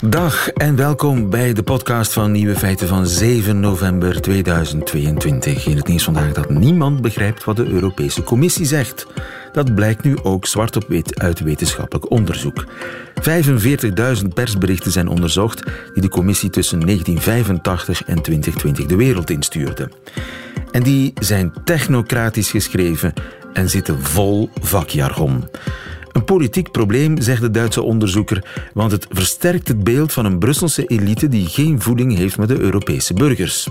Dag en welkom bij de podcast van Nieuwe Feiten van 7 november 2022. In het nieuws vandaag dat niemand begrijpt wat de Europese Commissie zegt. Dat blijkt nu ook zwart op wit uit wetenschappelijk onderzoek. 45.000 persberichten zijn onderzocht die de commissie tussen 1985 en 2020 de wereld instuurde. En die zijn technocratisch geschreven en zitten vol vakjargon. Een politiek probleem, zegt de Duitse onderzoeker, want het versterkt het beeld van een Brusselse elite die geen voeding heeft met de Europese burgers.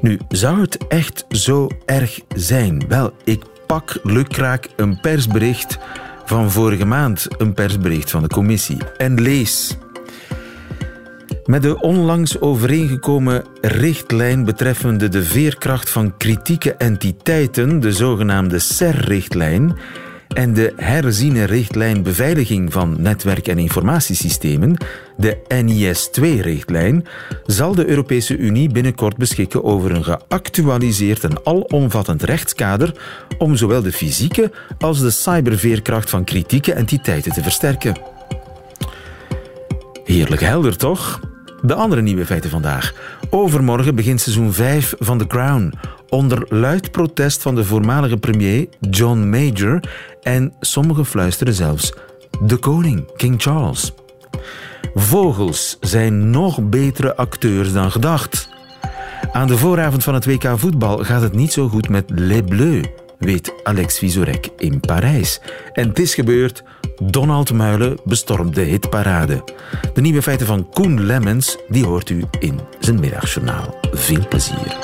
Nu, zou het echt zo erg zijn? Wel, ik pak lukraak een persbericht van vorige maand, een persbericht van de commissie, en lees. Met de onlangs overeengekomen richtlijn betreffende de veerkracht van kritieke entiteiten, de zogenaamde SER-richtlijn, en de herziene richtlijn beveiliging van netwerk- en informatiesystemen, de NIS-2-richtlijn, zal de Europese Unie binnenkort beschikken over een geactualiseerd en alomvattend rechtskader om zowel de fysieke als de cyberveerkracht van kritieke entiteiten te versterken. Heerlijk helder, toch? De andere nieuwe feiten vandaag. Overmorgen begint seizoen 5 van The Crown. Onder luid protest van de voormalige premier John Major en sommigen fluisteren zelfs de koning, King Charles. Vogels zijn nog betere acteurs dan gedacht. Aan de vooravond van het WK voetbal gaat het niet zo goed met Les Bleus, weet Alex Vizorek in Parijs. En het is gebeurd. Donald Muilen bestormt de hitparade. De nieuwe feiten van Koen Lemmens, die hoort u in zijn middagjournaal. Veel plezier.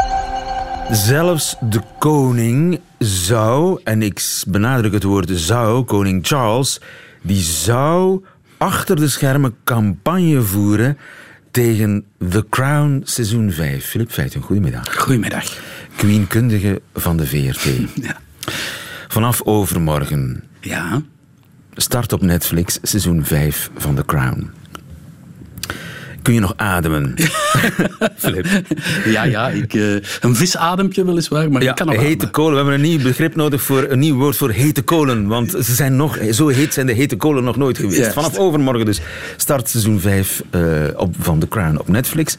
Zelfs de koning zou, en ik benadruk het woord zou, koning Charles, die zou achter de schermen campagne voeren tegen The Crown seizoen 5. Filip Feiten, goedemiddag. Goedemiddag. Queenkundige van de VRT. Ja. Vanaf overmorgen Ja. start op Netflix seizoen 5 van The Crown. Kun je nog ademen? Filip. Ja, ja. Ik, eh, een visadempje weliswaar, maar Ja, ik kan nog hete kolen. We hebben een nieuw begrip nodig voor een nieuw woord voor hete kolen. Want ze zijn nog, zo heet zijn de hete kolen nog nooit geweest. Vanaf overmorgen dus start seizoen 5 eh, op, van The Crown op Netflix.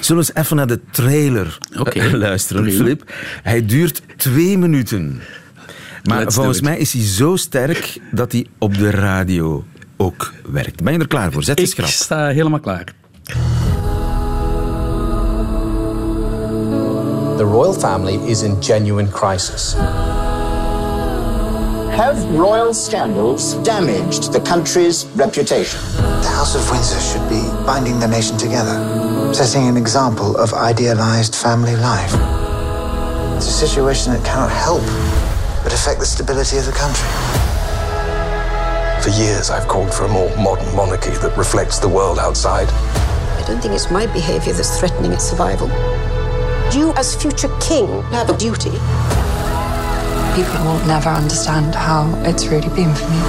Zullen we eens even naar de trailer eh, luisteren. Filip? Hij duurt twee minuten. Maar Let's volgens mij is hij zo sterk dat hij op de radio ook werkt. Ben je er klaar voor? Zet de Ik schrap. sta helemaal klaar. The royal family is in genuine crisis. Have royal scandals damaged the country's reputation? The House of Windsor should be binding the nation together, setting an example of idealized family life. It's a situation that cannot help but affect the stability of the country. For years, I've called for a more modern monarchy that reflects the world outside. I don't think it's my behaviour that's threatening its survival. You, as future king, have a duty. People will never understand how it's really been for me.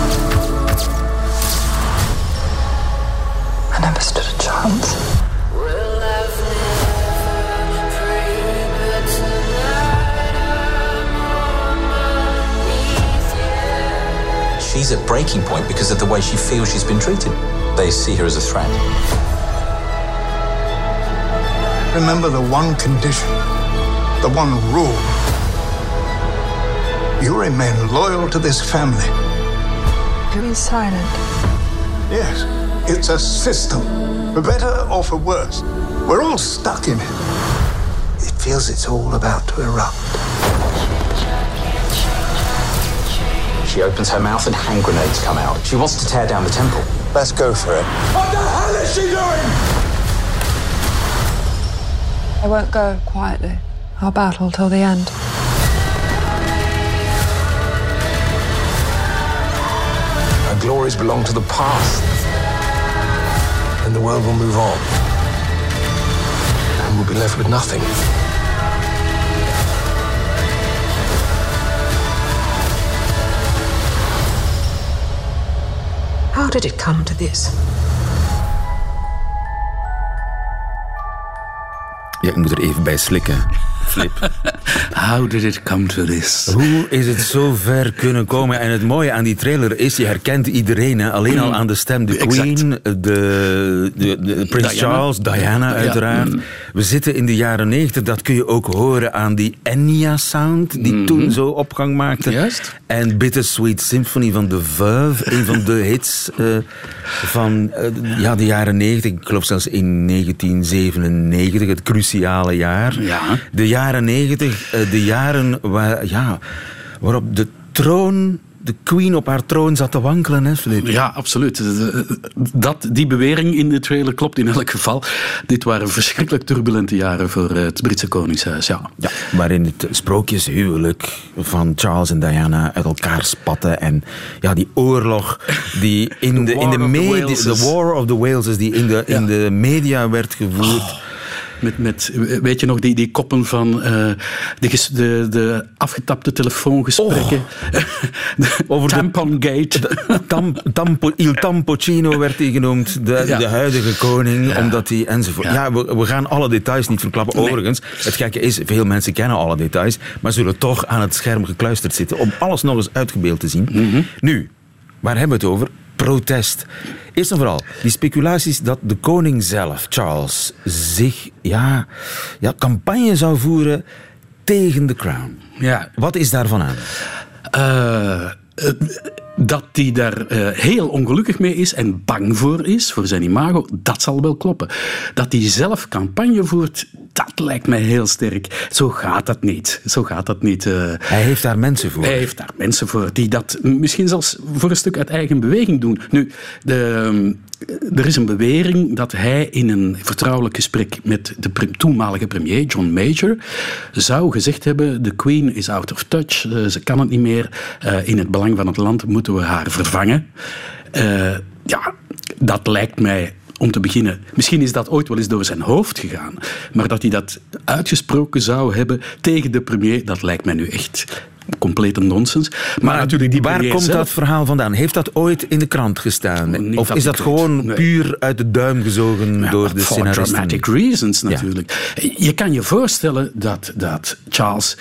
I never stood a chance. She's at breaking point because of the way she feels she's been treated. They see her as a threat. Remember the one condition, the one rule. You remain loyal to this family. Very silent. Yes, it's a system, for better or for worse. We're all stuck in it. It feels it's all about to erupt. She opens her mouth and hand grenades come out. She wants to tear down the temple. Let's go for it. What the hell is she doing? I won't go quietly. I'll battle till the end. Our glories belong to the past. And the world will move on. And we'll be left with nothing. How did it come to this? Ja, ik moet er even bij slikken. Flip. How did it come to this? Hoe is het zo ver kunnen komen? En het mooie aan die trailer is, je herkent iedereen. Hè? Alleen al aan de stem. De. Queen, de, de, de Prins. Charles, Diana uiteraard. Mm. We zitten in de jaren negentig. Dat kun je ook horen aan die Enya-sound die toen zo opgang maakte. Mhm. Juist. En Bittersweet Symphony van The Verve. Een van de hits eh, van eh, ja, de jaren negentig. Ik geloof zelfs in 1997, het cruciale jaar. Ja. De jaren negentig, eh, de jaren waar, ja, waarop de troon, de queen op haar troon zat te wankelen. Hè, Filip? Ja, absoluut. Dat, die bewering in de trailer klopt in elk geval. Dit waren verschrikkelijk turbulente jaren voor eh, het Britse Koningshuis. Ja. Ja, waarin het sprookjeshuwelijk van Charles en Diana uit elkaar spatte. En ja, die oorlog die in de, in de, the media, de War of the Waleses, die in de, in de media werd gevoerd. Met, met, weet je nog, die, die koppen van eh, de, ges- de, de afgetapte telefoongesprekken. Over de- Tampongate. Tam, tampo, Il Tampocino werd hij genoemd, de, Ja. de huidige koning, Ja. omdat hij enzovoort. Ja, Ja. we, we gaan alle details niet verklappen. Nee. Overigens, het gekke is, veel mensen kennen alle details, maar zullen toch aan het scherm gekluisterd zitten om alles nog eens uitgebeeld te zien. Mhm. Nu, waar hebben we het over? Protest. Eerst en vooral, die speculaties dat de koning zelf, Charles, zich ja, ja, campagne zou voeren tegen de crown. Ja. Wat is daarvan aan? Eh, dat hij daar eh, heel ongelukkig mee is en bang voor is, voor zijn imago, dat zal wel kloppen. Dat hij zelf campagne voert, dat lijkt mij heel sterk. Zo gaat dat niet. Zo gaat dat niet. eh. Hij heeft daar mensen voor. Hij heeft daar mensen voor die dat misschien zelfs voor een stuk uit eigen beweging doen. Nu, de, er is een bewering dat hij in een vertrouwelijk gesprek met de toenmalige premier, John Major, zou gezegd hebben: de Queen is out of touch, eh, ze kan het niet meer. Eh, in het belang van het land moeten we haar vervangen. Eh, ja, dat lijkt mij om te beginnen, misschien is dat ooit wel eens door zijn hoofd gegaan, maar dat hij dat uitgesproken zou hebben tegen de premier, dat lijkt mij nu echt complete nonsens. Maar, natuurlijk, die Waar komt zelf, dat verhaal vandaan? Heeft dat ooit in de krant gestaan? Of dat is dat weet. gewoon Nee. puur uit de duim gezogen Ja, door de for scenaristen? dramatic reasons natuurlijk. Je kan je voorstellen dat, dat Charles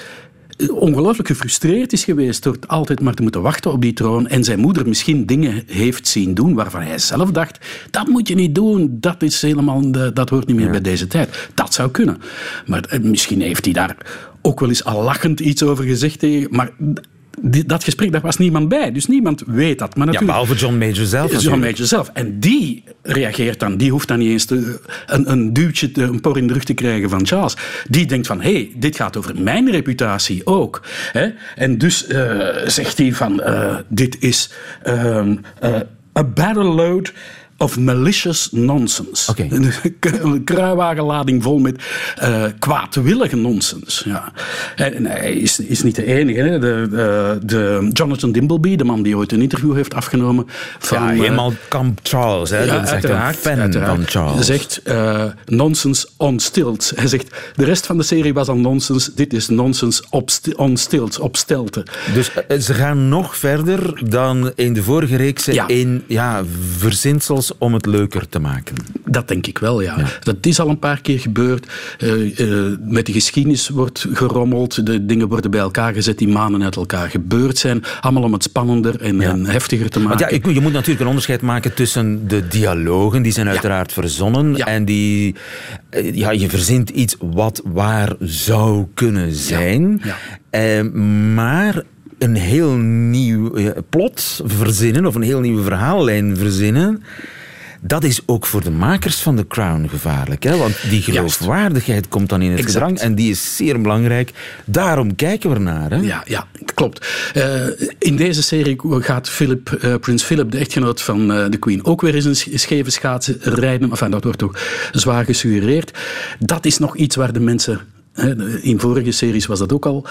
ongelooflijk gefrustreerd is geweest door altijd maar te moeten wachten op die troon en zijn moeder misschien dingen heeft zien doen waarvan hij zelf dacht, dat moet je niet doen, dat, is helemaal, de- dat hoort niet meer bij deze tijd. Dat zou kunnen. Maar eh, misschien heeft hij daar ook wel eens al lachend iets over gezegd tegen, maar die- dat gesprek, daar was niemand bij, dus niemand weet dat. Maar Ja, natuurlijk, behalve John Major zelf John natuurlijk. Major zelf. En die reageert dan, die hoeft dan niet eens te, een, een duwtje, een por in de rug te krijgen van Charles. Die denkt van, hé, hey, dit gaat over mijn reputatie ook. Hè? En dus eh, zegt hij van, eh, dit is eh, a barrel load of malicious nonsense. Een, kruiwagenlading vol met eh, kwaadwillige nonsens. Ja. En hij is, is niet de enige. Hè. De, de, de Jonathan Dimbleby, de man die ooit een interview heeft afgenomen. Van, Ja, eh, helemaal Camp Charles. Hè? dat is echt een fan uiteraard. van Charles. Hij zegt eh nonsense on stilts. Hij zegt, de rest van de serie was al nonsense. Dit is nonsense op on stilts, op stelte. Dus eh, ze gaan nog verder dan in de vorige reeksen Ja. in ja, verzinsels om het leuker te maken. Dat denk ik wel, ja. Dat is al een paar keer gebeurd. Eh, eh, met de geschiedenis wordt gerommeld. De dingen worden bij elkaar gezet die maanden uit elkaar gebeurd zijn. Allemaal om het spannender en, en heftiger te maken. Want ja, ik- je moet natuurlijk een onderscheid maken tussen de dialogen, die zijn uiteraard verzonnen, en die, eh, ja, je verzint iets wat waar zou kunnen zijn, Ja. Eh, maar een heel nieuw plot verzinnen, of een heel nieuwe verhaallijn verzinnen, dat is ook voor de makers van The Crown gevaarlijk. Hè? Want die geloofwaardigheid komt dan in het Exact. gedrang en die is zeer belangrijk. Daarom kijken we naar. Hè? Ja, ja, klopt. Eh, in deze serie gaat Philip, eh, prins Philip, de echtgenoot van eh, de Queen, ook weer eens een sch- scheve schaatsen rijden. Enfin, dat wordt toch zwaar gesuggereerd. Dat is nog iets waar de mensen. In vorige series was dat ook al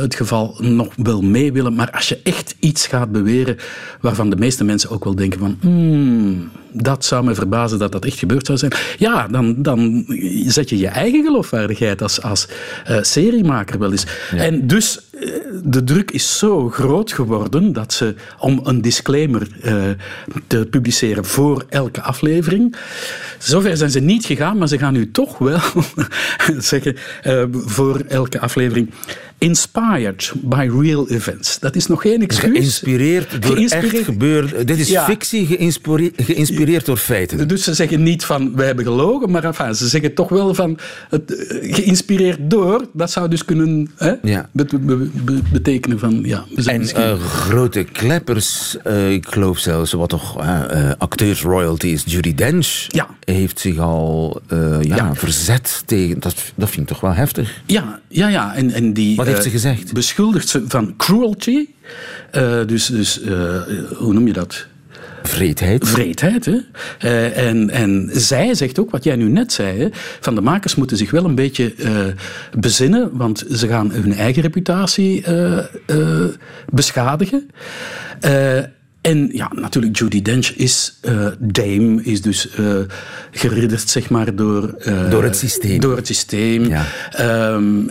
het geval, nog wel mee willen. Maar als je echt iets gaat beweren waarvan de meeste mensen ook wel denken van... hmm, dat zou me verbazen dat dat echt gebeurd zou zijn. Ja, dan, dan zet je je eigen geloofwaardigheid als, als uh, seriemaker wel eens. En dus uh, de druk is zo groot geworden dat ze, om een disclaimer uh, te publiceren voor elke aflevering, zover zijn ze niet gegaan, maar ze gaan nu toch wel zeggen voor elke aflevering inspired by real events. Dat is nog geen excuus. Geïnspireerd door geïnspireerd... echt gebeurd. Dit is ja. fictie geïnspireerd, geïnspireerd door feiten. Dus ze zeggen niet van wij hebben gelogen, maar enfin, ze zeggen toch wel van het, eh, geïnspireerd door. Dat zou dus kunnen hè, ja. betekenen van ja. We zijn en misschien... uh, grote kleppers, uh, ik geloof zelfs wat toch uh, acteurs royalties, Judy Dench ja. heeft zich al ja, verzet tegen. Dat, dat vind ik toch wel heftig. Ja, ja, ja. En, en die. Wat heeft ze gezegd? Beschuldigt ze van cruelty. Uh, dus, dus uh, hoe noem je dat? Vreedheid. Vreedheid, hè. Uh, en, en zij zegt ook, wat jij nu net zei, hè, van de makers moeten zich wel een beetje bezinnen, want ze gaan hun eigen reputatie beschadigen. En ja, natuurlijk, Judy Dench is uh, dame, is dus uh, geridderd, zeg maar, door... Uh, door het systeem. Door het systeem. Ja. Um,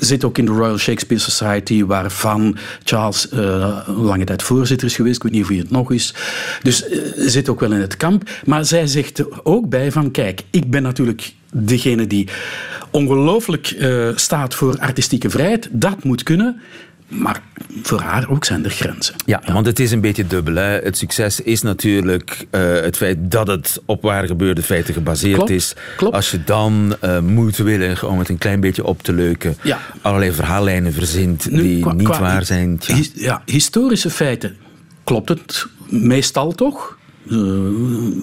zit ook in de Royal Shakespeare Society, waarvan Charles lange tijd voorzitter is geweest. Ik weet niet of hij het nog is. Dus zit ook wel in het kamp. Maar zij zegt er ook bij van, kijk, ik ben natuurlijk degene die ongelooflijk staat voor artistieke vrijheid. Dat moet kunnen. Maar voor haar ook zijn er grenzen. Ja, want het is een beetje dubbel. Hè. Het succes is natuurlijk uh, het feit dat het op waar gebeurde feiten gebaseerd klopt, is. Klopt. Als je dan uh, moedwillig, om het een klein beetje op te leuken, ja. allerlei verhaallijnen verzint nu, die qua, niet qua, waar zijn. Tja. His, ja, historische feiten klopt het meestal toch? Uh,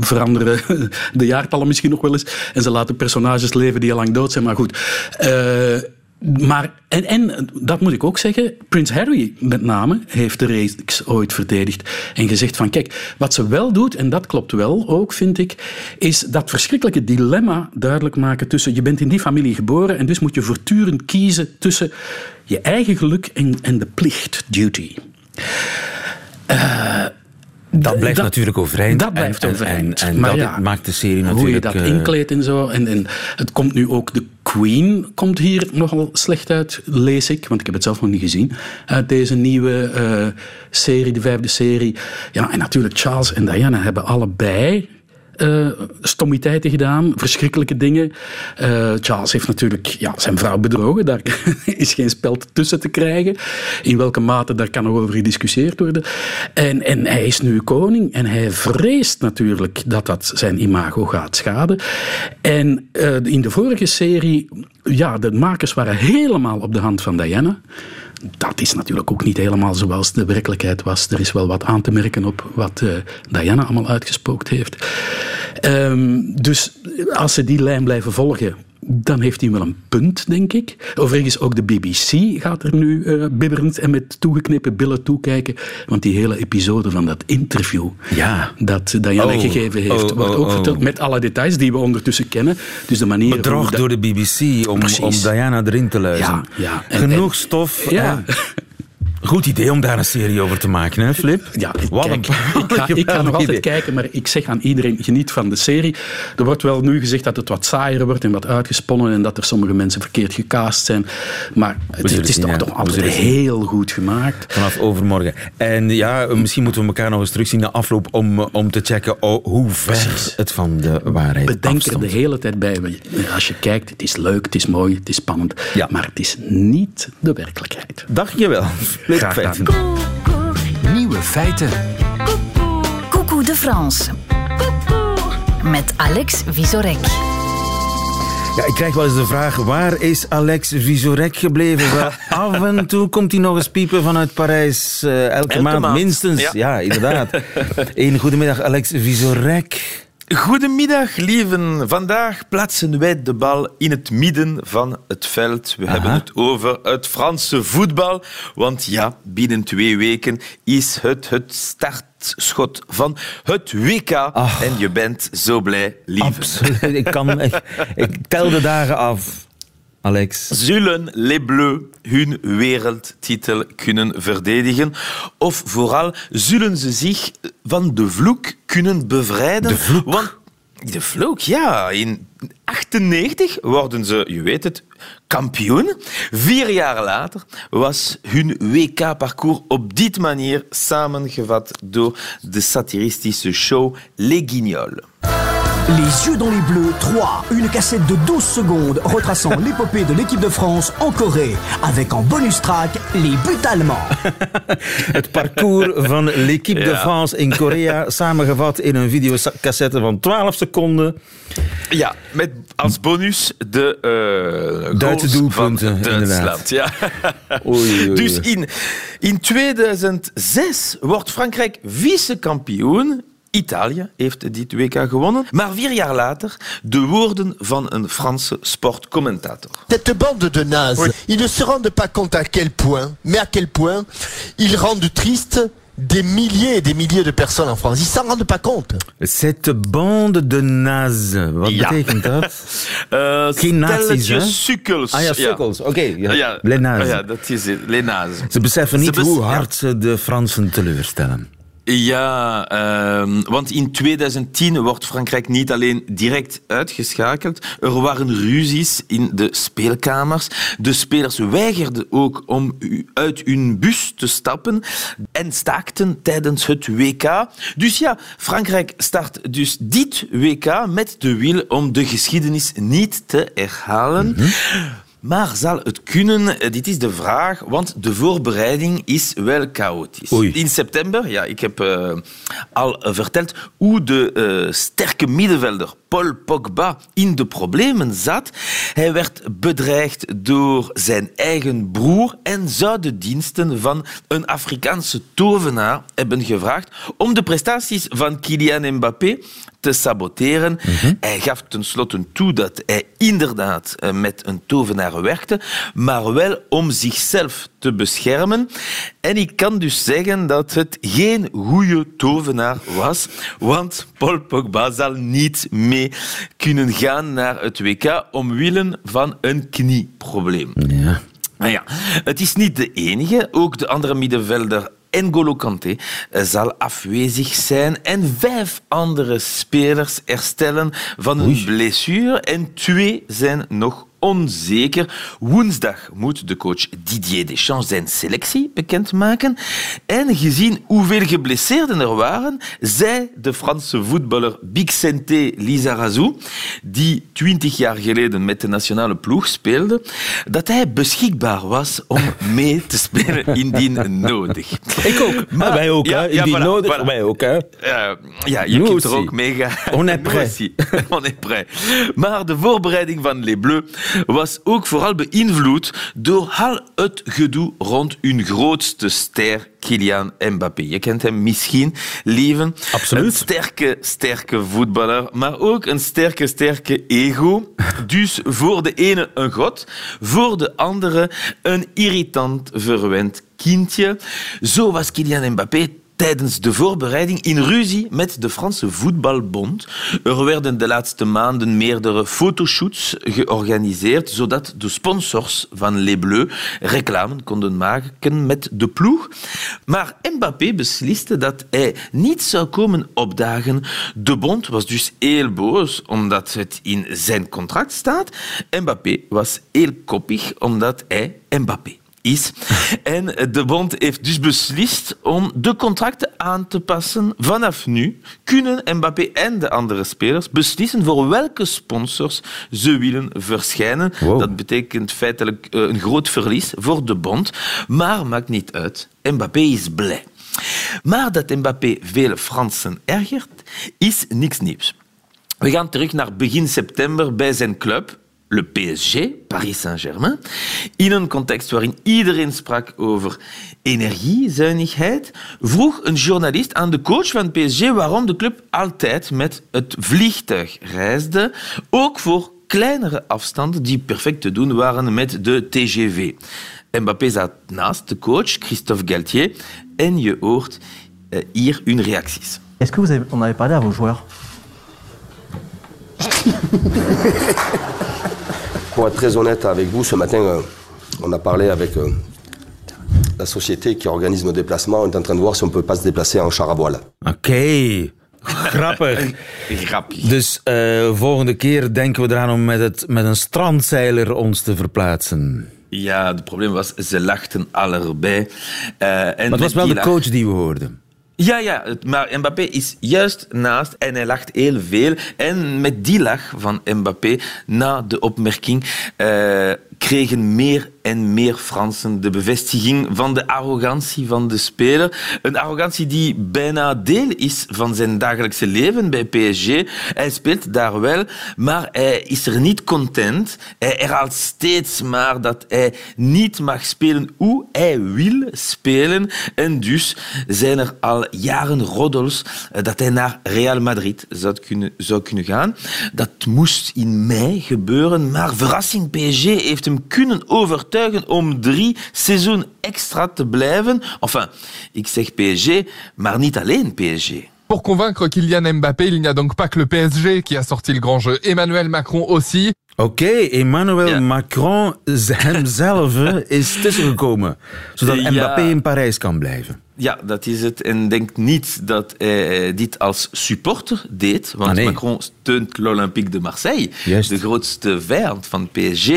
veranderen de jaartallen misschien nog wel eens. En ze laten personages leven die al lang dood zijn. Maar goed. Uh, maar, en, en dat moet ik ook zeggen, Prins Harry met name heeft de reeks ooit verdedigd en gezegd van kijk, wat ze wel doet, en dat klopt wel ook, vind ik, is dat verschrikkelijke dilemma duidelijk maken tussen je bent in die familie geboren en dus moet je voortdurend kiezen tussen je eigen geluk en, en de plicht, duty. Uh, dat blijft dat, natuurlijk overeind. Dat blijft en, overeind. En, en, en maar dat ja, maakt de serie natuurlijk... Hoe je dat inkleedt en zo. En, en het komt nu ook... De Queen komt hier nogal slecht uit, lees ik. Want ik heb het zelf nog niet gezien. Uit deze nieuwe uh, serie, de vijfde serie. Ja, en natuurlijk Charles en Diana hebben allebei uh, stommiteiten gedaan, verschrikkelijke dingen. Uh, Charles heeft natuurlijk ja, zijn vrouw bedrogen, daar is geen spel tussen te krijgen. In welke mate, daar kan nog over gediscussieerd worden. En, en hij is nu koning en hij vreest natuurlijk dat dat zijn imago gaat schaden. En uh, in de vorige serie, ja, de makers waren helemaal op de hand van Diana dat is natuurlijk ook niet helemaal zoals de werkelijkheid was. Er is wel wat aan te merken op wat uh, Diana allemaal uitgespookt heeft. Um, dus als ze die lijn blijven volgen, dan heeft hij wel een punt, denk ik. Overigens, ook de BBC gaat er nu uh, bibberend en met toegeknepen billen toekijken. Want die hele episode van dat interview ja. dat Diana oh, gegeven heeft, oh, wordt oh, ook verteld met alle details die we ondertussen kennen. Dus de manier... Bedrog door de BBC om, om Diana erin te luisteren. Ja, ja. En, Genoeg en, stof. Ja. Goed idee om daar een serie over te maken, hè, Flip? Ja, ik, kijk, ik ga, ik ga nog altijd kijken, maar ik zeg aan iedereen, geniet van de serie. Er wordt wel nu gezegd dat het wat saaier wordt en wat uitgesponnen en dat er sommige mensen verkeerd gecast zijn. Maar het, het is zien, toch, toch altijd heel goed gemaakt. Vanaf overmorgen. En ja, misschien moeten we elkaar nog eens terugzien na afloop om, om te checken oh, hoe ver het van de waarheid Bedenk er de hele tijd bij. Als je kijkt, het is leuk, het is mooi, het is spannend. Ja. Maar het is niet de werkelijkheid. Dacht je wel. Graag gedaan. Nieuwe feiten. Coucou de France. Met Alex Visorek. Ja, ik krijg wel eens de vraag, waar is Alex Visorek gebleven? Wel, af en toe komt hij nog eens piepen vanuit Parijs. Uh, elke, elke maand, maand, minstens. Ja, ja inderdaad. Een goedemiddag, Alex Visorek. Goedemiddag, lieven. Vandaag plaatsen wij de bal in het midden van het veld. We Aha. hebben het over het Franse voetbal. Want ja, binnen twee weken is het het startschot van het WK. Ach. En je bent zo blij, lieve. Absoluut. Ik, kan, ik, ik tel de dagen af. Alex. Zullen Les Bleus hun wereldtitel kunnen verdedigen? Of vooral, zullen ze zich van de vloek kunnen bevrijden? De vloek? Want de vloek, ja. In 98 worden ze, je weet het, kampioen. Vier jaar later was hun WK-parcours op dit manier samengevat door de satiristische show Les Guignols. Les yeux dans les bleus 3, une cassette de 12 secondes retraçant l'épopée de l'équipe de France en Corée, avec en bonus track les buts allemands. Het parcours van l'équipe de. France in Korea, samengevat in een videocassette van 12 seconden. Ja, met als bonus de eh Duitse doelpunten, van inderdaad. Duitsland. Ja. Oei, oei, oei. Dus in, in 2006 wordt Frankrijk vice-kampioen. Italië heeft dit WK gewonnen. Maar vier jaar later de woorden van een Franse sportcommentator. Cette bande de nazes, ils ne se rendent pas compte à quel point, mais à quel point, ils rendent triste des milliers et des milliers de personnes en France. Ils s'en rendent pas compte. Cette bande de nazes. Wat Ja. betekent dat? Eh, Geen nazi's, hè? sukkels. Ah ja, sukkels. Oké, ja. Ja, Les nazes. Ja, dat is het. Les nazes. Ze beseffen niet Ze bes- hoe ja. hard ze de Fransen teleurstellen. Ja, ehm, want in 2010 wordt Frankrijk niet alleen direct uitgeschakeld. Er waren ruzies in de speelkamers. De spelers weigerden ook om uit hun bus te stappen en staakten tijdens het WK. Dus ja, Frankrijk start dus dit WK met de wil om de geschiedenis niet te herhalen. Maar zal het kunnen? Dit is de vraag, want de voorbereiding is wel chaotisch. In september, ja, ik heb eh, al eh, verteld hoe de eh, sterke middenvelder Paul Pogba in de problemen zat. Hij werd bedreigd door zijn eigen broer en zou de diensten van een Afrikaanse tovenaar hebben gevraagd om de prestaties van Kylian Mbappé te saboteren. Hij gaf tenslotte toe dat hij inderdaad eh, met een tovenaar werkte, maar wel om zichzelf te beschermen. En ik kan dus zeggen dat het geen goede tovenaar was, want Paul Pogba zal niet mee kunnen gaan naar het WK omwille van een knieprobleem. Ja. Nou ja, het is niet de enige. Ook de andere middenvelder N'Golo Kanté eh, zal afwezig zijn en vijf andere spelers herstellen van een blessure. En twee zijn nog onzeker. Woensdag moet de coach Didier Deschamps zijn selectie bekendmaken. En gezien hoeveel geblesseerden er waren, zei de Franse voetballer Bixente Lizarazu, die twintig jaar geleden met de nationale ploeg speelde, dat hij beschikbaar was om mee te spelen indien nodig. Ik ook. Maar wij ook, hè? Indien nodig, wij ook, hè? Ja, ja, je Nous kunt er ook mee gaan. On est prêt. On est prêt. Maar de voorbereiding van Les Bleus was ook vooral beïnvloed door al het gedoe rond hun grootste ster, Kylian Mbappé. Je kent hem misschien, lieven. Absoluut. Een sterke, sterke voetballer, maar ook een sterke, sterke ego. Dus voor de ene een god, voor de andere een irritant, verwend kindje. Zo was Kylian Mbappé tijdens de voorbereiding in ruzie met de Franse Voetbalbond. Er werden de laatste maanden meerdere fotoshoots georganiseerd, zodat de sponsors van Les Bleus reclame konden maken met de ploeg. Maar Mbappé besliste dat hij niet zou komen opdagen. De bond was dus heel boos, omdat het in zijn contract staat. Mbappé was heel koppig, omdat hij Mbappé is. En de bond heeft dus beslist om de contracten aan te passen. Vanaf nu kunnen Mbappé en de andere spelers beslissen voor welke sponsors ze willen verschijnen. Dat betekent feitelijk eh, een groot verlies voor de bond, maar maakt niet uit. Mbappé is blij. Maar dat Mbappé veel Fransen ergert, is niks nieuws. We gaan terug naar begin september bij zijn club, le PSG, Paris Saint-Germain, in een context waarin iedereen sprak over energiezuinigheid, vroeg een journalist aan de coach van PSG waarom de club altijd met het vliegtuig reisde, ook voor kleinere afstanden die perfect te doen waren met de TGV. Mbappé zat naast de coach, Christophe Galtier, en je hoort eh, hier hun reacties. Est-ce que vous avez, on avait parlé à vos joueurs Pour être très honnête avec vous, ce matin, euh, on a parlé avec euh, la société qui organise nos déplacements. On est en train de voir si on peut pas se déplacer en char à voile. Oké. Grappig. Grappig. Dus eh, volgende keer denken we eraan om met, het, met een strandzeiler ons te verplaatsen. Ja, het probleem was, ze lachten allebei. Eh, en Maar het was wel de lach- coach die we hoorden. Ja, ja, maar Mbappé is juist naast en hij lacht heel veel. En met die lach van Mbappé na de opmerking eh, kregen meer en meer Fransen de bevestiging van de arrogantie van de speler. Een arrogantie die bijna deel is van zijn dagelijkse leven bij PSG. Hij speelt daar wel, maar hij is er niet content. Hij herhaalt steeds maar dat hij niet mag spelen hoe hij wil spelen. En dus zijn er al jaren roddels eh, dat hij naar Real Madrid zou kunnen, zou kunnen gaan. Dat moest in mei gebeuren, maar verrassing PSG heeft hem kunnen overtuigen om drie seizoen extra te blijven. Enfin, ik zeg PSG, maar niet alleen PSG. Pour convaincre Kylian Mbappé, il n'y a donc pas que le PSG qui a sorti le grand jeu. Emmanuel Macron aussi. Oké, Emmanuel Macron hemzelf is tussengekomen. Zodat Ja. Mbappé in Parijs kan blijven. Ja, dat is het. En denk niet dat hij eh, dit als supporter deed. Want Ah, nee. Macron steunt l'Olympique de Marseille, Juist. de grootste vijand van PSG.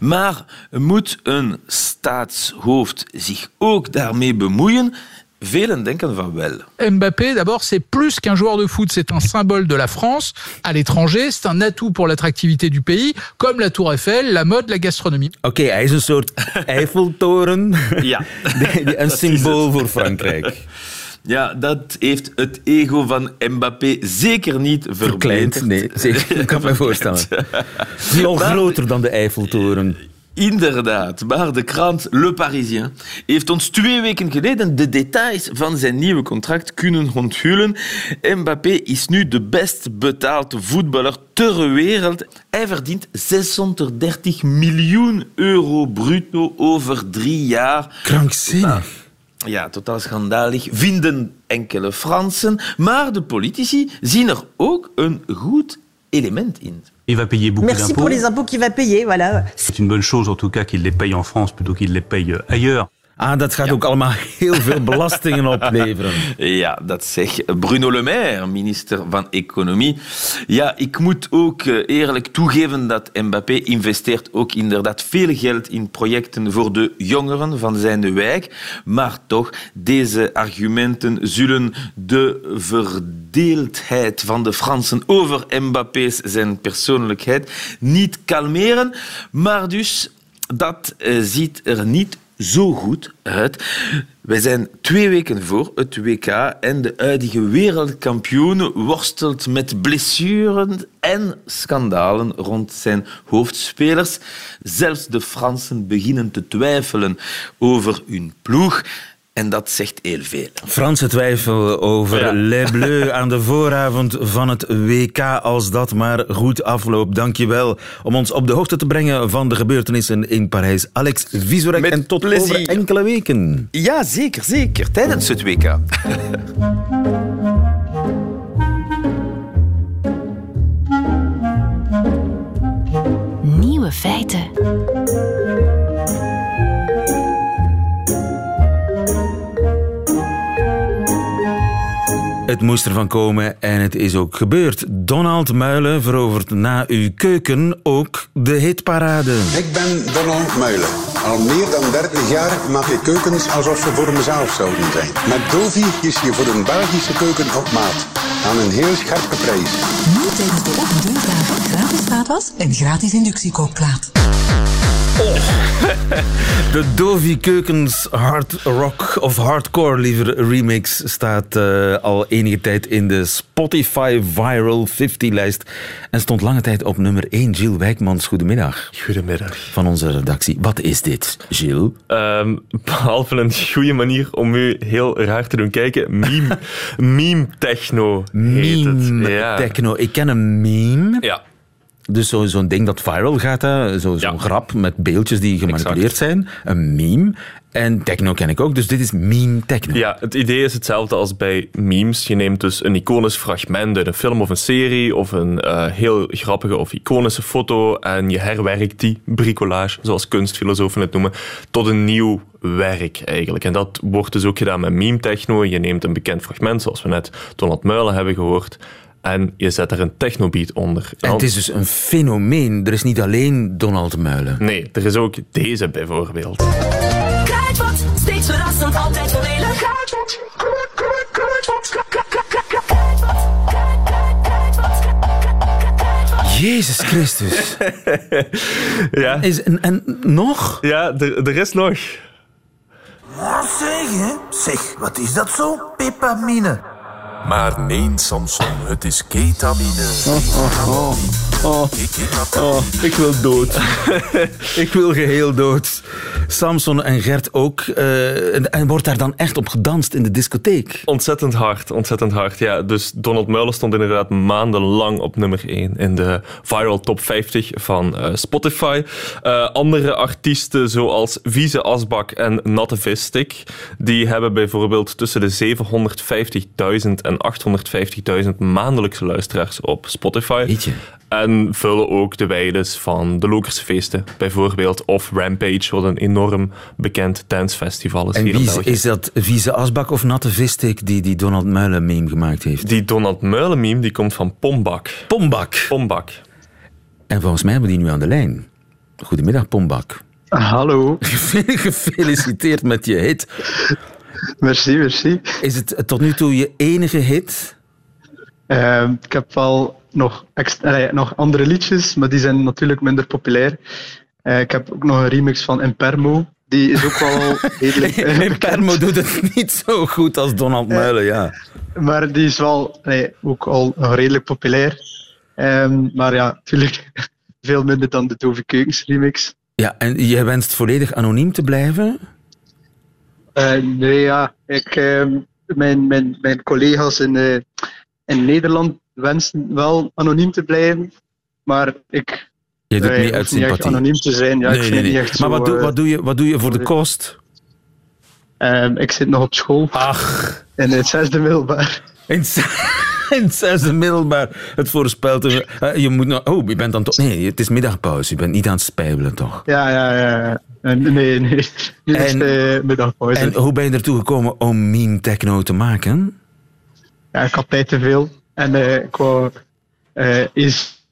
Maar moet een staatshoofd zich ook daarmee bemoeien? Velen denken van wel. Mbappé, d'abord, c'est plus qu'un joueur de foot, c'est un symbole de la France à l'étranger, c'est un atout pour l'attractivité du pays, comme la Tour Eiffel, la mode, la gastronomie. Oké, hij is een soort Eiffeltoren. Ja. Een symbool voor Frankrijk. Ja, dat heeft het ego van Mbappé zeker niet Verkleind, verbeterd. nee, zeker. Ik kan me voorstellen. Het is al groter dan de Eiffeltoren. Inderdaad, maar de krant Le Parisien heeft ons twee weken geleden de details van zijn nieuwe contract kunnen onthullen. Mbappé is nu de best betaalde voetballer ter wereld. Hij verdient 630 miljoen euro bruto over drie jaar. Krankzinnig. Ja, totaal schandalig, vinden enkele Fransen. Maar de politici zien er ook een goed element in. Il va payer beaucoup Merci d'impôts. pour les impôts qu'il va payer, voilà. C'est une bonne chose en tout cas qu'il les paye en France plutôt qu'il les paye ailleurs. Ah, dat gaat ook allemaal heel veel belastingen opleveren. Ja, dat zegt Bruno Le Maire, minister van Economie. Ja, ik moet ook eh, eerlijk toegeven dat Mbappé investeert ook inderdaad veel geld in projecten voor de jongeren van zijn wijk. Maar toch, deze argumenten zullen de verdeeldheid van de Fransen over Mbappé's zijn persoonlijkheid niet kalmeren. Maar dus, dat eh, ziet er niet zo goed uit. Wij zijn twee weken voor het WK en de huidige wereldkampioen worstelt met blessuren en schandalen rond zijn hoofdspelers. Zelfs de Fransen beginnen te twijfelen over hun ploeg. En dat zegt heel veel. Franse twijfel over Ja. Les Bleus aan de vooravond van het WK, als dat maar goed afloopt. Dank je wel om ons op de hoogte te brengen van de gebeurtenissen in Parijs. Alex Visorek en tot plezier. over enkele weken. Ja, zeker, zeker. Tijdens het WK. Nieuwe feiten. Het moest ervan komen en het is ook gebeurd. Donald Muilen verovert na uw keuken ook de hitparade. Ik ben Donald Muilen. Al meer dan 30 jaar maak ik keukens alsof ze voor mezelf zouden zijn. Met Dovi is je voor een Belgische keuken op maat. Aan een heel scherpe prijs. Nu tijdens de open gratis vaatwas en gratis inductiekookplaat. De Dovi Keukens Hard Rock of Hardcore liever remix staat eh, al enige tijd in de Spotify Viral 50-lijst en stond lange tijd op nummer 1. Gilles Wijkmans, goedemiddag. Goedemiddag. Van onze redactie. Wat is dit, Gilles? Ehm, behalve een goede manier om u heel raar te doen kijken. Meme, meme techno heet het. Meme Ja. techno. Ik ken een meme. Ja. Dus zo- zo'n ding dat viral gaat. Zo- zo'n grap met beeldjes die gemanipuleerd zijn. Een meme. En techno ken ik ook, dus dit is meme techno. Ja, het idee is hetzelfde als bij memes. Je neemt dus een iconisch fragment uit een film of een serie of een eh, heel grappige of iconische foto en je herwerkt die bricolage, zoals kunstfilosofen het noemen, tot een nieuw werk eigenlijk. En dat wordt dus ook gedaan met meme techno. Je neemt een bekend fragment, zoals we net Donald Muilen hebben gehoord, en je zet er een technobeat onder. En het is dus een fenomeen. Er is niet alleen Donald Muilen. Nee, er is ook deze bijvoorbeeld. Kruidvat, steeds verrassend, altijd voordelig. Kruidvat, Jezus Christus. ja. Is, en, en nog? Ja, er, er is nog. Wat zeg je? Zeg, wat is dat zo? Pepamine. Maar nee, Samson, het is ketamine. Oh, oh, oh. Oh, ik wil dood. ik wil geheel dood. Samson en Gert ook. eh, en, en wordt daar dan echt op gedanst in de discotheek? Ontzettend hard, ontzettend hard. Ja, dus Donald Muilen stond inderdaad maandenlang op nummer 1 in de viral top 50 van eh, Spotify. Eh, andere artiesten zoals Vieze Asbak en Natte Vistik, die hebben bijvoorbeeld tussen de 750.000 en 850.000 maandelijkse luisteraars op Spotify. En vullen ook de weides van de Lokersfeesten bijvoorbeeld. Of Rampage, wat een enorm bekend dancefestival is En hier wie is, België. is dat Vieze Asbak of Natte die die Donald Muilen meme gemaakt heeft? Die Donald Muilen meme die komt van Pombak. Pombak? Pombak. En volgens mij hebben we die nu aan de lijn. Goedemiddag, Pombak. Hallo. Gefeliciteerd met je hit. Merci, merci. Is het tot nu toe je enige hit? Ehm, ik heb wel nog, extra, nog andere liedjes, maar die zijn natuurlijk minder populair. Eh, ik heb ook nog een remix van Impermo. Die is ook wel redelijk eh, bekend. Impermo doet het niet zo goed als Donald Muilen, ja. Maar die is wel allee, ook al redelijk populair. Ehm, maar ja, natuurlijk veel minder dan de Dove Keukens remix. Ja, en je wenst volledig anoniem te blijven? Eh, nee, ja. Ik, ehm, mijn, mijn, mijn collega's in, eh, in Nederland wensen wel anoniem te blijven. Maar ik Je doet niet uit niet echt sympathie. anoniem te zijn. Ja, ik vind het niet echt Maar zo, wat doe, wat, doe je, wat doe je voor de kost? ehm, ik zit nog op school. Ach. In het zesde middelbaar. In, het zesde middelbaar. Het voorspelt. eh, je moet nog. Oh, je bent dan toch. Nee, het is middagpauze. Je bent niet aan het spijbelen, toch? Ja, ja, ja. Eh, Nee, nee. Nu is het eh, middagpauze. En hoe ben je ertoe gekomen om meme techno te maken? Ja, ik had tijd te veel. En eh, ik wou eh, eens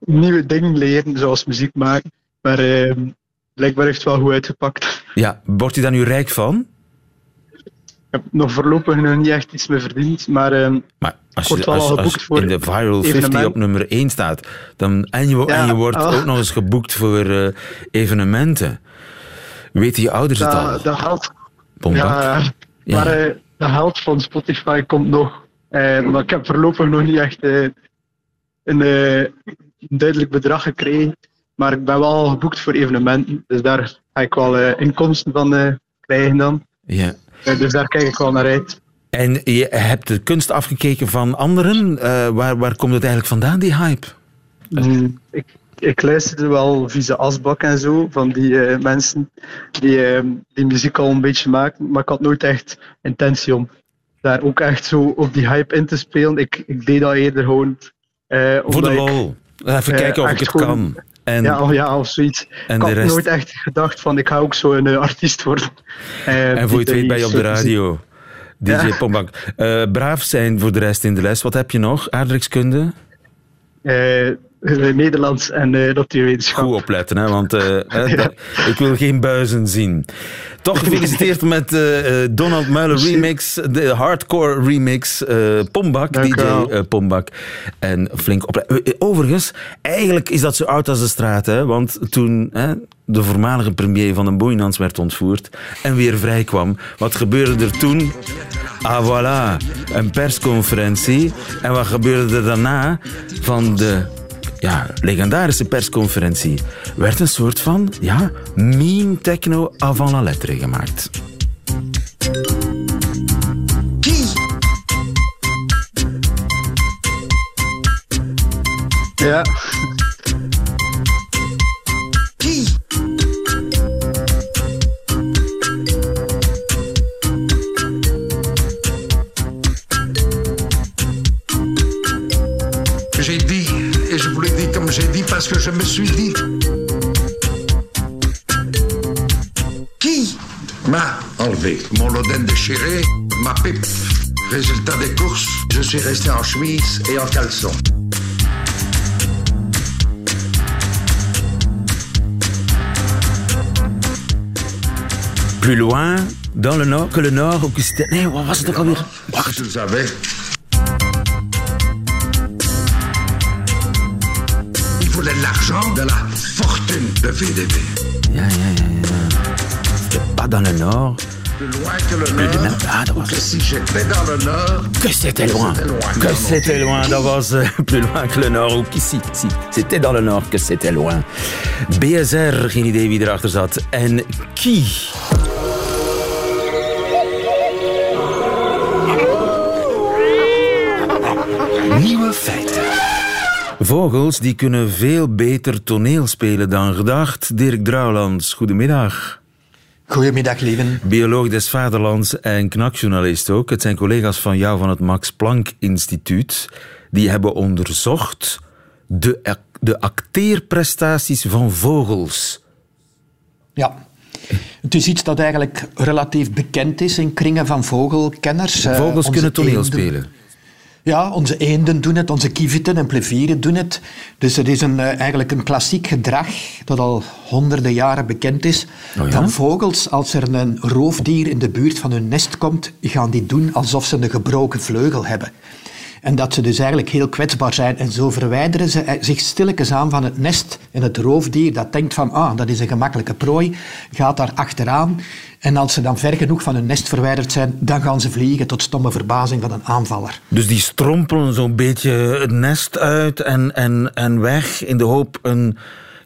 nieuwe dingen leren, zoals muziek maken. Maar eh, blijkbaar heeft het wel goed uitgepakt. Ja, wordt je daar nu rijk van? Ik heb nog voorlopig nog niet echt iets mee verdiend, maar, eh, Maar als je, als, al als in de Viral 50 evenement. op nummer 1 staat, dan, en, je, en je wordt ah. ook nog eens geboekt voor eh, evenementen. Weten je ouders het al? Dat, Pombak? ja, Ja. maar eh dat geld van Spotify komt nog. Eh, maar ik heb voorlopig nog niet echt eh, een duidelijk bedrag gekregen. Maar ik ben wel al geboekt voor evenementen, dus daar ga ik wel eh, inkomsten van eh, krijgen dan. Ja. Eh, dus daar kijk ik wel naar uit. En je hebt de kunst afgekeken van anderen. Waar, waar komt het eigenlijk vandaan, die hype? Mm, ik, ik luisterde wel Vieze Asbak en zo, van die mensen die, eh, die muziek al een beetje maken, maar ik had nooit echt intentie om daar ook echt zo op die hype in te spelen. Ik, ik deed dat eerder gewoon... Voor de lol. Even eh, kijken of ik het kan. En, ja, of, ja, of zoiets. en ik had rest- nooit echt gedacht van ik ga ook zo een eh, artiest worden. Eh, en voor je het weet ben je op de radio. DJ Ja. Pombak. Eh, braaf zijn voor de rest in de les. Wat heb je nog? Aardrijkskunde? Eh, eh, Nederlands en eh natuurwetenschap. Goed opletten, hè, want eh, ik wil geen buizen zien. Toch gefeliciteerd met eh, eh, Donald Muilen remix, de hardcore remix, eh, Pombak, Dank DJ wel. eh, Pombak. En flink opletten. Eh, Overigens, eigenlijk is dat zo oud als de straat, hè, want toen hè, de voormalige premier van den Boeinans werd ontvoerd en weer vrij kwam, wat gebeurde er toen? Ah, voilà, een persconferentie. En wat gebeurde er daarna van de ja, legendarische persconferentie? Werd een soort van ja, meme techno avant la lettre gemaakt. Ja. je me suis dit, qui m'a enlevé mon loden déchiré, ma pipe? Résultat des courses, je suis resté en chemise et en caleçon. Plus loin, dans le nord, que le nord, au Pakistan. Hey, wacht, wacht, wacht, savais. Pas dans le nord. Plus loin que le Plus nord. Ah, que si j'étais dans le nord. Que c'était loin. Que c'était loin. Eh, plus loin que le nord. Ook ici. Si. C'était dans le nord que c'était loin. BSR, geen idee wie erachter zat. En Kie. Nieuwe feiten. Vogels die kunnen veel beter toneel spelen dan gedacht. Dirk Drouwlands, goedemiddag. Goedemiddag, lieven. Bioloog des Vaderlands en knakjournalist ook. Het zijn collega's van jou van het Max Planck Instituut. Die hebben onderzocht de, de acteerprestaties van vogels. Ja. Het is iets dat eigenlijk relatief bekend is in kringen van vogelkenners. Eh, Vogels onze kunnen toneel spelen. Ja, onze eenden doen het, onze kievieten en plevieren doen het. Dus het is een, eh, eigenlijk een klassiek gedrag dat al honderden jaren bekend is. Oh ja? Van vogels, als er een roofdier in de buurt van hun nest komt, gaan die doen alsof ze een gebroken vleugel hebben. En dat ze dus eigenlijk heel kwetsbaar zijn. En zo verwijderen ze eh, zich stilletjes aan van het nest. En het roofdier dat denkt van, ah, dat is een gemakkelijke prooi, gaat daar achteraan. En als ze dan ver genoeg van hun nest verwijderd zijn, dan gaan ze vliegen tot stomme verbazing van een aanvaller. Dus die strompelen zo'n beetje het nest uit en, en, en weg in de hoop een,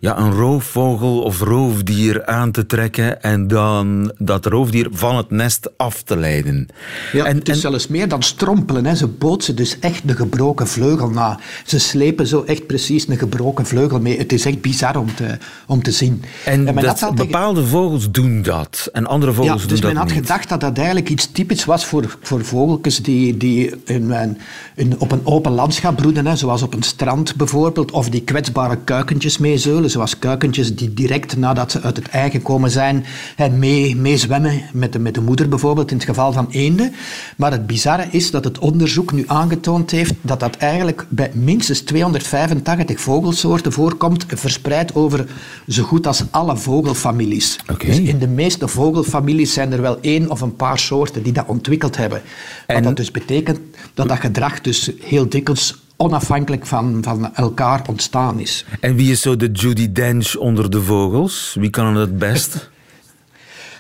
ja, een roofvogel of roofdier aan te trekken en dan dat roofdier van het nest af te leiden. Ja, het is zelfs meer dan strompelen. Hè. Ze bootsen dus echt de gebroken vleugel na. Ze slepen zo echt precies een gebroken vleugel mee. Het is echt bizar om te, om te zien. En dat, bepaalde vogels doen dat en andere vogels ja, doen dus dat men had niet. gedacht dat dat eigenlijk iets typisch was voor, voor vogeltjes die, die in, een- in- op een open landschap broeden, hè, zoals op een strand bijvoorbeeld, of die kwetsbare kuikentjes meezeulen, zoals kuikentjes die direct nadat ze uit het ei gekomen zijn hè, mee, meezwemmen met de, met de moeder bijvoorbeeld, in het geval van eenden. Maar het bizarre is dat het onderzoek nu aangetoond heeft dat dat eigenlijk bij minstens 285 vogelsoorten voorkomt, verspreid over zo goed als alle vogelfamilies. Dus in de meeste vogelfamilies zijn er wel één of een paar soorten die dat ontwikkeld hebben. Wat dat dus betekent dat dat gedrag dus heel dikwijls onafhankelijk van, van elkaar ontstaan is. En wie is zo de Judy Dench onder de vogels? Wie kan het best?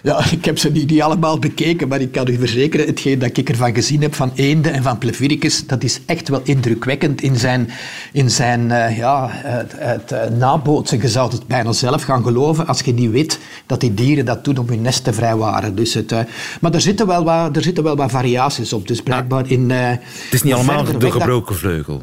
Ja, ik heb ze niet, niet allemaal bekeken, maar ik kan u verzekeren, hetgeen dat ik ervan gezien heb van eenden en van pleviricus, dat is echt wel indrukwekkend in zijn, in zijn eh, ja, het, het eh, nabootsen. Je zou het bijna zelf gaan geloven als je niet weet dat die dieren dat doen om hun nest te vrijwaren. Dus het, eh, maar er zitten, wel wat, er zitten wel wat variaties op. Dus blijkbaar in... Het is niet allemaal de gebroken vleugel.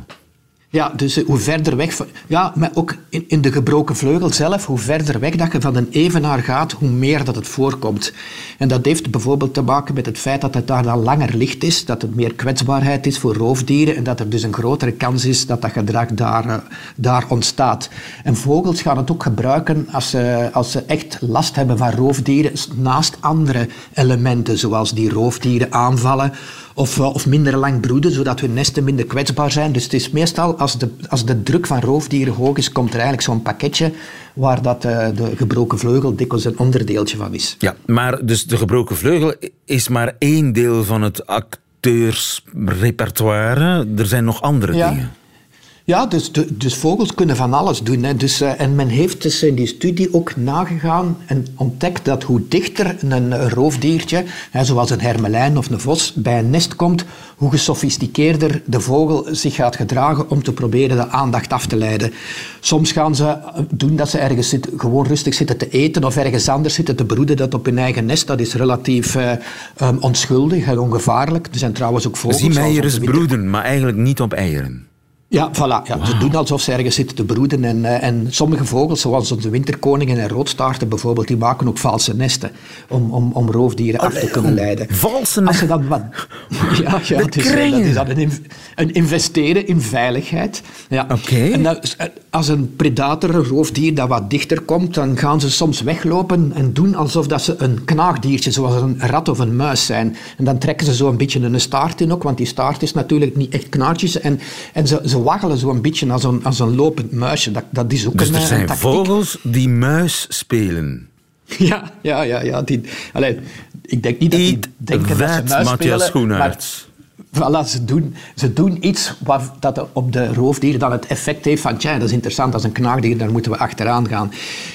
Ja, dus eh, hoe verder weg... Ja, maar ook in, in de gebroken vleugel zelf, hoe verder weg dat je van een evenaar gaat, hoe meer dat het voorkomt. En dat heeft bijvoorbeeld te maken met het feit dat het daar dan langer licht is, dat het meer kwetsbaarheid is voor roofdieren en dat er dus een grotere kans is dat dat gedrag daar, eh, daar ontstaat. En vogels gaan het ook gebruiken als ze, als ze echt last hebben van roofdieren, naast andere elementen, zoals die roofdieren aanvallen of, eh, of minder lang broeden, zodat hun nesten minder kwetsbaar zijn. Dus het is meestal, als de, als de druk van roofdieren hoog is, komt er eigenlijk zo'n pakketje waar dat, eh, de gebroken vleugel dikwijls een onderdeeltje van is. Ja, maar dus de gebroken vleugel is maar één deel van het acteursrepertoire. Er zijn nog andere Ja. dingen. Ja, dus, dus vogels kunnen van alles doen. Hè. Dus, eh, en men heeft dus in die studie ook nagegaan en ontdekt dat hoe dichter een, een roofdiertje, hè, zoals een hermelijn of een vos, bij een nest komt, hoe gesofisticeerder de vogel zich gaat gedragen om te proberen de aandacht af te leiden. Soms gaan ze eh, doen dat ze ergens gewoon rustig zitten te eten of ergens anders zitten te broeden, dat op hun eigen nest. Dat is relatief eh, ehm, onschuldig en ongevaarlijk. Er zijn trouwens ook vogels... Zie mij onze eens broeden, maar eigenlijk niet op eieren. Ja, voilà. Ja. Ze doen alsof ze ergens zitten te broeden. En, eh, en sommige vogels, zoals onze winterkoningen en roodstaarten bijvoorbeeld, die maken ook valse nesten om, om, om roofdieren af te kunnen leiden. Valse Als ze dan wat... Ja, ja De het is, eh, dat is dan een, inv- een investeren in veiligheid. Ja. Oké. En dat- als een predator, een roofdier, dat wat dichter komt, dan gaan ze soms weglopen en doen alsof dat ze een knaagdiertje, zoals een rat of een muis zijn. En dan trekken ze zo een beetje een staart in ook, want die staart is natuurlijk niet echt knaartjes. En, en ze, ze waggelen zo een beetje als een, als een lopend muisje. Dat, dat is ook Dus een, er eh, zijn een vogels die muis spelen. Ja, ja, ja. ja die, allee, ik denk niet dat die denken dat ze muis Matthias spelen, Schoenaerts. Voilà, ze doen, ze doen iets wat dat op de roofdier dan het effect heeft van tja, dat is interessant, dat is een knaagdier, daar moeten we achteraan gaan.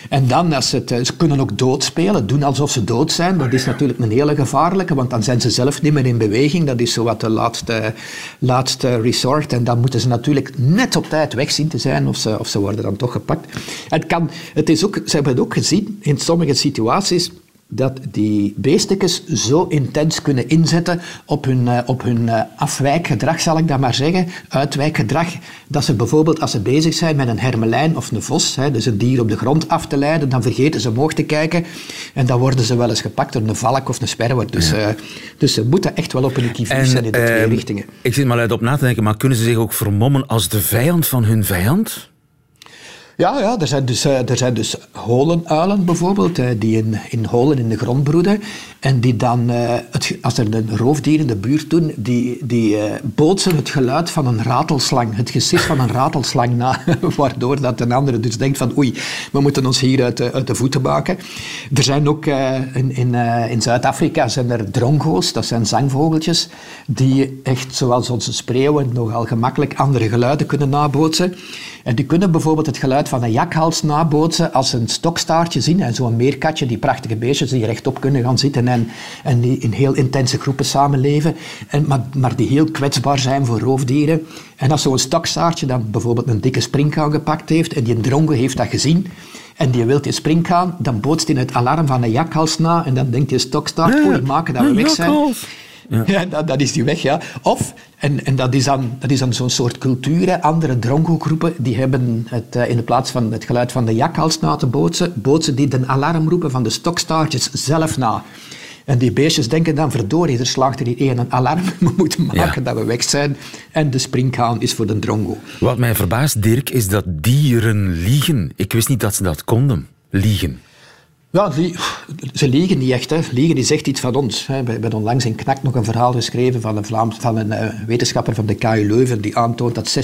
En dan, als eh, ze kunnen ook doodspelen, doen alsof ze dood zijn. Dat is natuurlijk een hele gevaarlijke, want dan zijn ze zelf niet meer in beweging. Dat is zo wat de laatste, laatste resort. En dan moeten ze natuurlijk net op tijd weg zien te zijn, of ze, of ze worden dan toch gepakt. Het, kan, het is ook, ze hebben het ook gezien in sommige situaties dat die beestekes zo intens kunnen inzetten op hun, eh, op hun eh, afwijkgedrag, zal ik dat maar zeggen, uitwijkgedrag, dat ze bijvoorbeeld als ze bezig zijn met een hermelijn of een vos, hè, dus een dier op de grond af te leiden, dan vergeten ze omhoog te kijken en dan worden ze wel eens gepakt door een valk of een sperwer. Dus, eh, dus ze moeten echt wel op hun kievit zijn in de twee ehm, richtingen. Ik zit maar uit op na te denken, maar kunnen ze zich ook vermommen als de vijand van hun vijand? Ja, ja er, zijn dus, eh, er zijn dus holenuilen bijvoorbeeld, eh, die in, in holen in de grond broeden. En die dan, eh, als er een roofdier in de buurt doen, die, die bootsen het geluid van een ratelslang, het gesis van een ratelslang na. Waardoor dat een andere dus denkt van oei, we moeten ons hier uit de, uit de voeten maken. Er zijn ook in, in, in Zuid-Afrika zijn er drongo's, dat zijn zangvogeltjes, die echt zoals onze spreeuwen nogal gemakkelijk andere geluiden kunnen nabootsen. En die kunnen bijvoorbeeld het geluid van een jakhals nabootsen als ze een stokstaartje zien. En zo'n meerkatje, die prachtige beestjes die rechtop kunnen gaan zitten en, en die in heel intense groepen samenleven. En, maar, maar die heel kwetsbaar zijn voor roofdieren. En als zo'n stokstaartje dan bijvoorbeeld een dikke springkaan gepakt heeft en die drongo heeft dat gezien en die wil die springkaan, dan bootst hij het alarm van een jakhals na en dan denkt die stokstaart, oei, maken dat we weg zijn. Ja, dat, dat is die weg, ja. Of, en, en dat is dan, dat is dan zo'n soort cultuur, hè. andere drongo-groepen, die hebben het, eh, in de plaats van het geluid van de jakhals na te bootsen, bootsen die de alarmroepen van de stokstaartjes zelf na. En die beestjes denken dan, verdorie, er slaagt er hier één een alarm, we moeten maken dat we weg zijn. En de springhaan is voor de drongo. Wat mij verbaast, Dirk, is dat dieren liegen. Ik wist niet dat ze dat konden. Liegen. Ja, die, ze liegen niet echt. Hè. Liegen is echt iets van ons. We hebben onlangs in Knak nog een verhaal geschreven van een, Vlaams, van een eh, wetenschapper van de KU Leuven die aantoont dat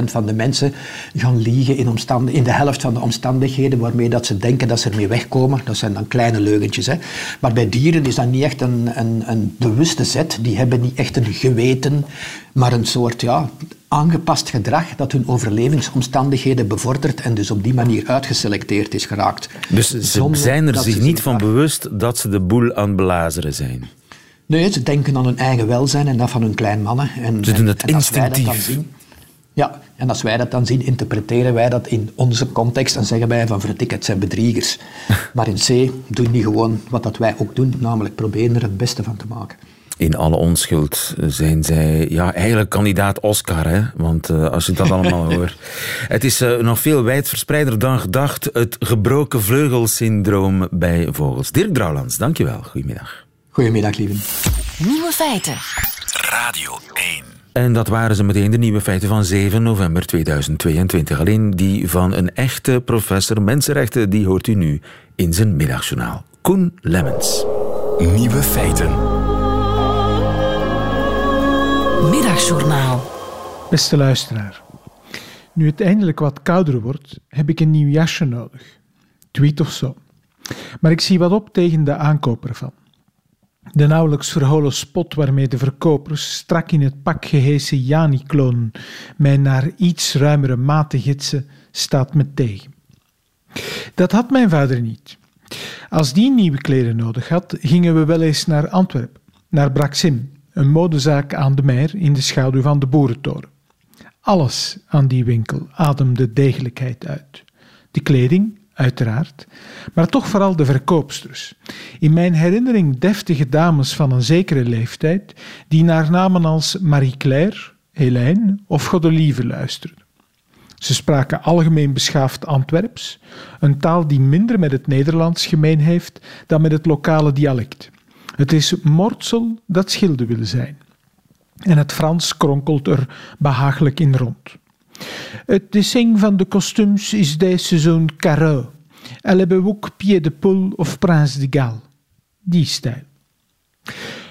60% van de mensen gaan liegen in, in de helft van de omstandigheden waarmee dat ze denken dat ze ermee wegkomen. Dat zijn dan kleine leugentjes. Hè. Maar bij dieren is dat niet echt een, een, een bewuste zet. Die hebben niet echt een geweten, maar een soort ja, aangepast gedrag dat hun overlevingsomstandigheden bevordert en dus op die manier uitgeselecteerd is geraakt. Dus ze zijn er zich niet van bewust dat ze de boel aan het belazeren zijn. Nee, ze denken aan hun eigen welzijn en dat van hun kleinmannen. En, Ze doen het en dat instinctief. zien, ja, en als wij dat dan zien, interpreteren wij dat in onze context en zeggen wij van verdik, het zijn bedriegers. maar in C doen die gewoon wat dat wij ook doen, namelijk proberen er het beste van te maken. In alle onschuld zijn zij ja, eigenlijk kandidaat Oscar. Hè? Want eh, als je dat allemaal hoort. Het is eh, nog veel wijdverspreider dan gedacht. Het gebroken vleugelsyndroom bij vogels. Dirk Drouwlands, dankjewel. Goedemiddag. Goedemiddag, lieve. Nieuwe feiten. Radio 1. En dat waren ze meteen de nieuwe feiten van 7 november 2022. Alleen die van een echte professor mensenrechten, die hoort u nu in zijn middagjournaal. Koen Lemmens. Nieuwe feiten. Beste luisteraar, nu het eindelijk wat kouder wordt, heb ik een nieuw jasje nodig. Tweet of zo. Maar ik zie wat op tegen de aankoop ervan. De nauwelijks verholen spot waarmee de verkopers strak in het pak gehesen Jani-klonen mij naar iets ruimere maten gidsen, staat me tegen. Dat had mijn vader niet. Als die nieuwe kleren nodig had, gingen we wel eens naar Antwerpen, naar Braxim, een modezaak aan de Meer in de schaduw van de Boerentoren. Alles aan die winkel ademde degelijkheid uit. De kleding, uiteraard, maar toch vooral de verkoopsters. In mijn herinnering deftige dames van een zekere leeftijd, die naar namen als Marie-Claire, Helijn of Godelieve luisterde. Ze spraken algemeen beschaafd Antwerps, een taal die minder met het Nederlands gemeen heeft dan met het lokale dialect. Het is mortsel dat schilde willen zijn. En het Frans kronkelt er behagelijk in rond. Het dessin van de kostuums is deze zo'n carreau. Elle hebben ook Pied de Poule of Prince de Galles. Die stijl.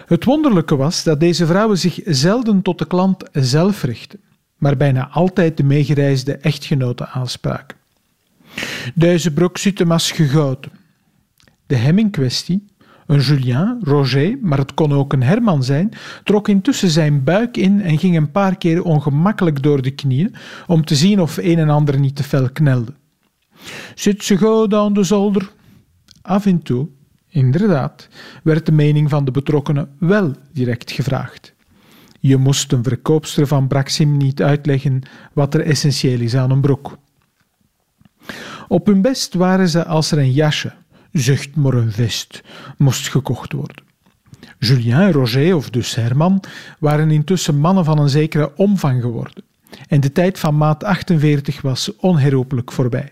Het wonderlijke was dat deze vrouwen zich zelden tot de klant zelf richten, maar bijna altijd de meegereisde echtgenoten aanspraken. Deze brok zit hem als gegoten. De hem in kwestie, een Julien, Roger, maar het kon ook een Herman zijn, trok intussen zijn buik in en ging een paar keer ongemakkelijk door de knieën om te zien of een en ander niet te fel knelde. Zit ze goed aan de zolder? Af en toe, inderdaad, werd de mening van de betrokkenen wel direct gevraagd. Je moest een verkoopster van Braxim niet uitleggen wat er essentieel is aan een broek. Op hun best waren ze als er een jasje, zucht maar een vest, moest gekocht worden. Julien, Roger of dus Herman waren intussen mannen van een zekere omvang geworden. En de tijd van maat 48 was onherroepelijk voorbij.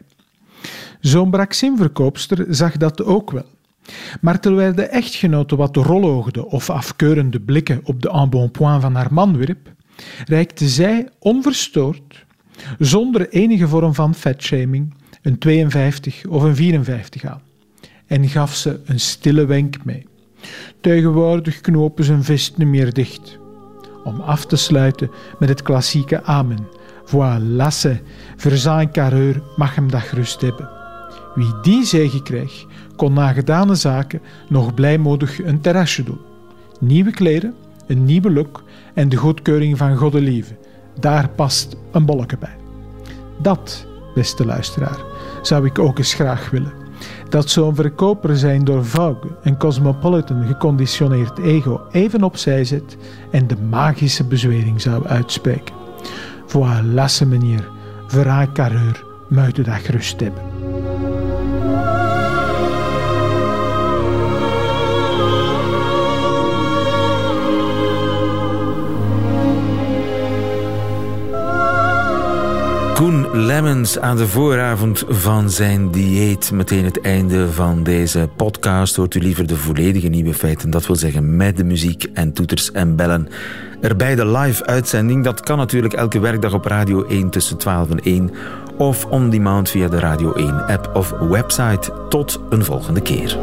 Zo'n Braxim-verkoopster zag dat ook wel. Maar terwijl de echtgenote wat rolloogde of afkeurende blikken op de embonpoint van haar man wierp, reikte zij onverstoord, zonder enige vorm van fatshaming, een 52 of een 54 aan en gaf ze een stille wenk mee. Tegenwoordig knopen zijn vest niet meer dicht. Om af te sluiten met het klassieke amen. Voilà, se, verzaan carreur mag hem dat gerust hebben. Wie die zegen kreeg, kon na gedane zaken nog blijmoedig een terrasje doen. Nieuwe kleren, een nieuwe look en de goedkeuring van Godelieve. Daar past een bolleke bij. Dat, beste luisteraar, zou ik ook eens graag willen dat zo'n verkoper zijn door Vogue en Cosmopolitan geconditioneerd ego even opzij zet en de magische bezwering zou uitspreken. Voilà, meneer, verraai carreur, moet u dat gerust hebben. Koen Lemmens aan de vooravond van zijn dieet. Meteen het einde van deze podcast. Hoort u liever de volledige nieuwe feiten. Dat wil zeggen met de muziek en toeters en bellen. Erbij de live uitzending. Dat kan natuurlijk elke werkdag op Radio 1 tussen 12 en 1. Of on demand via de Radio 1 app of website. Tot een volgende keer.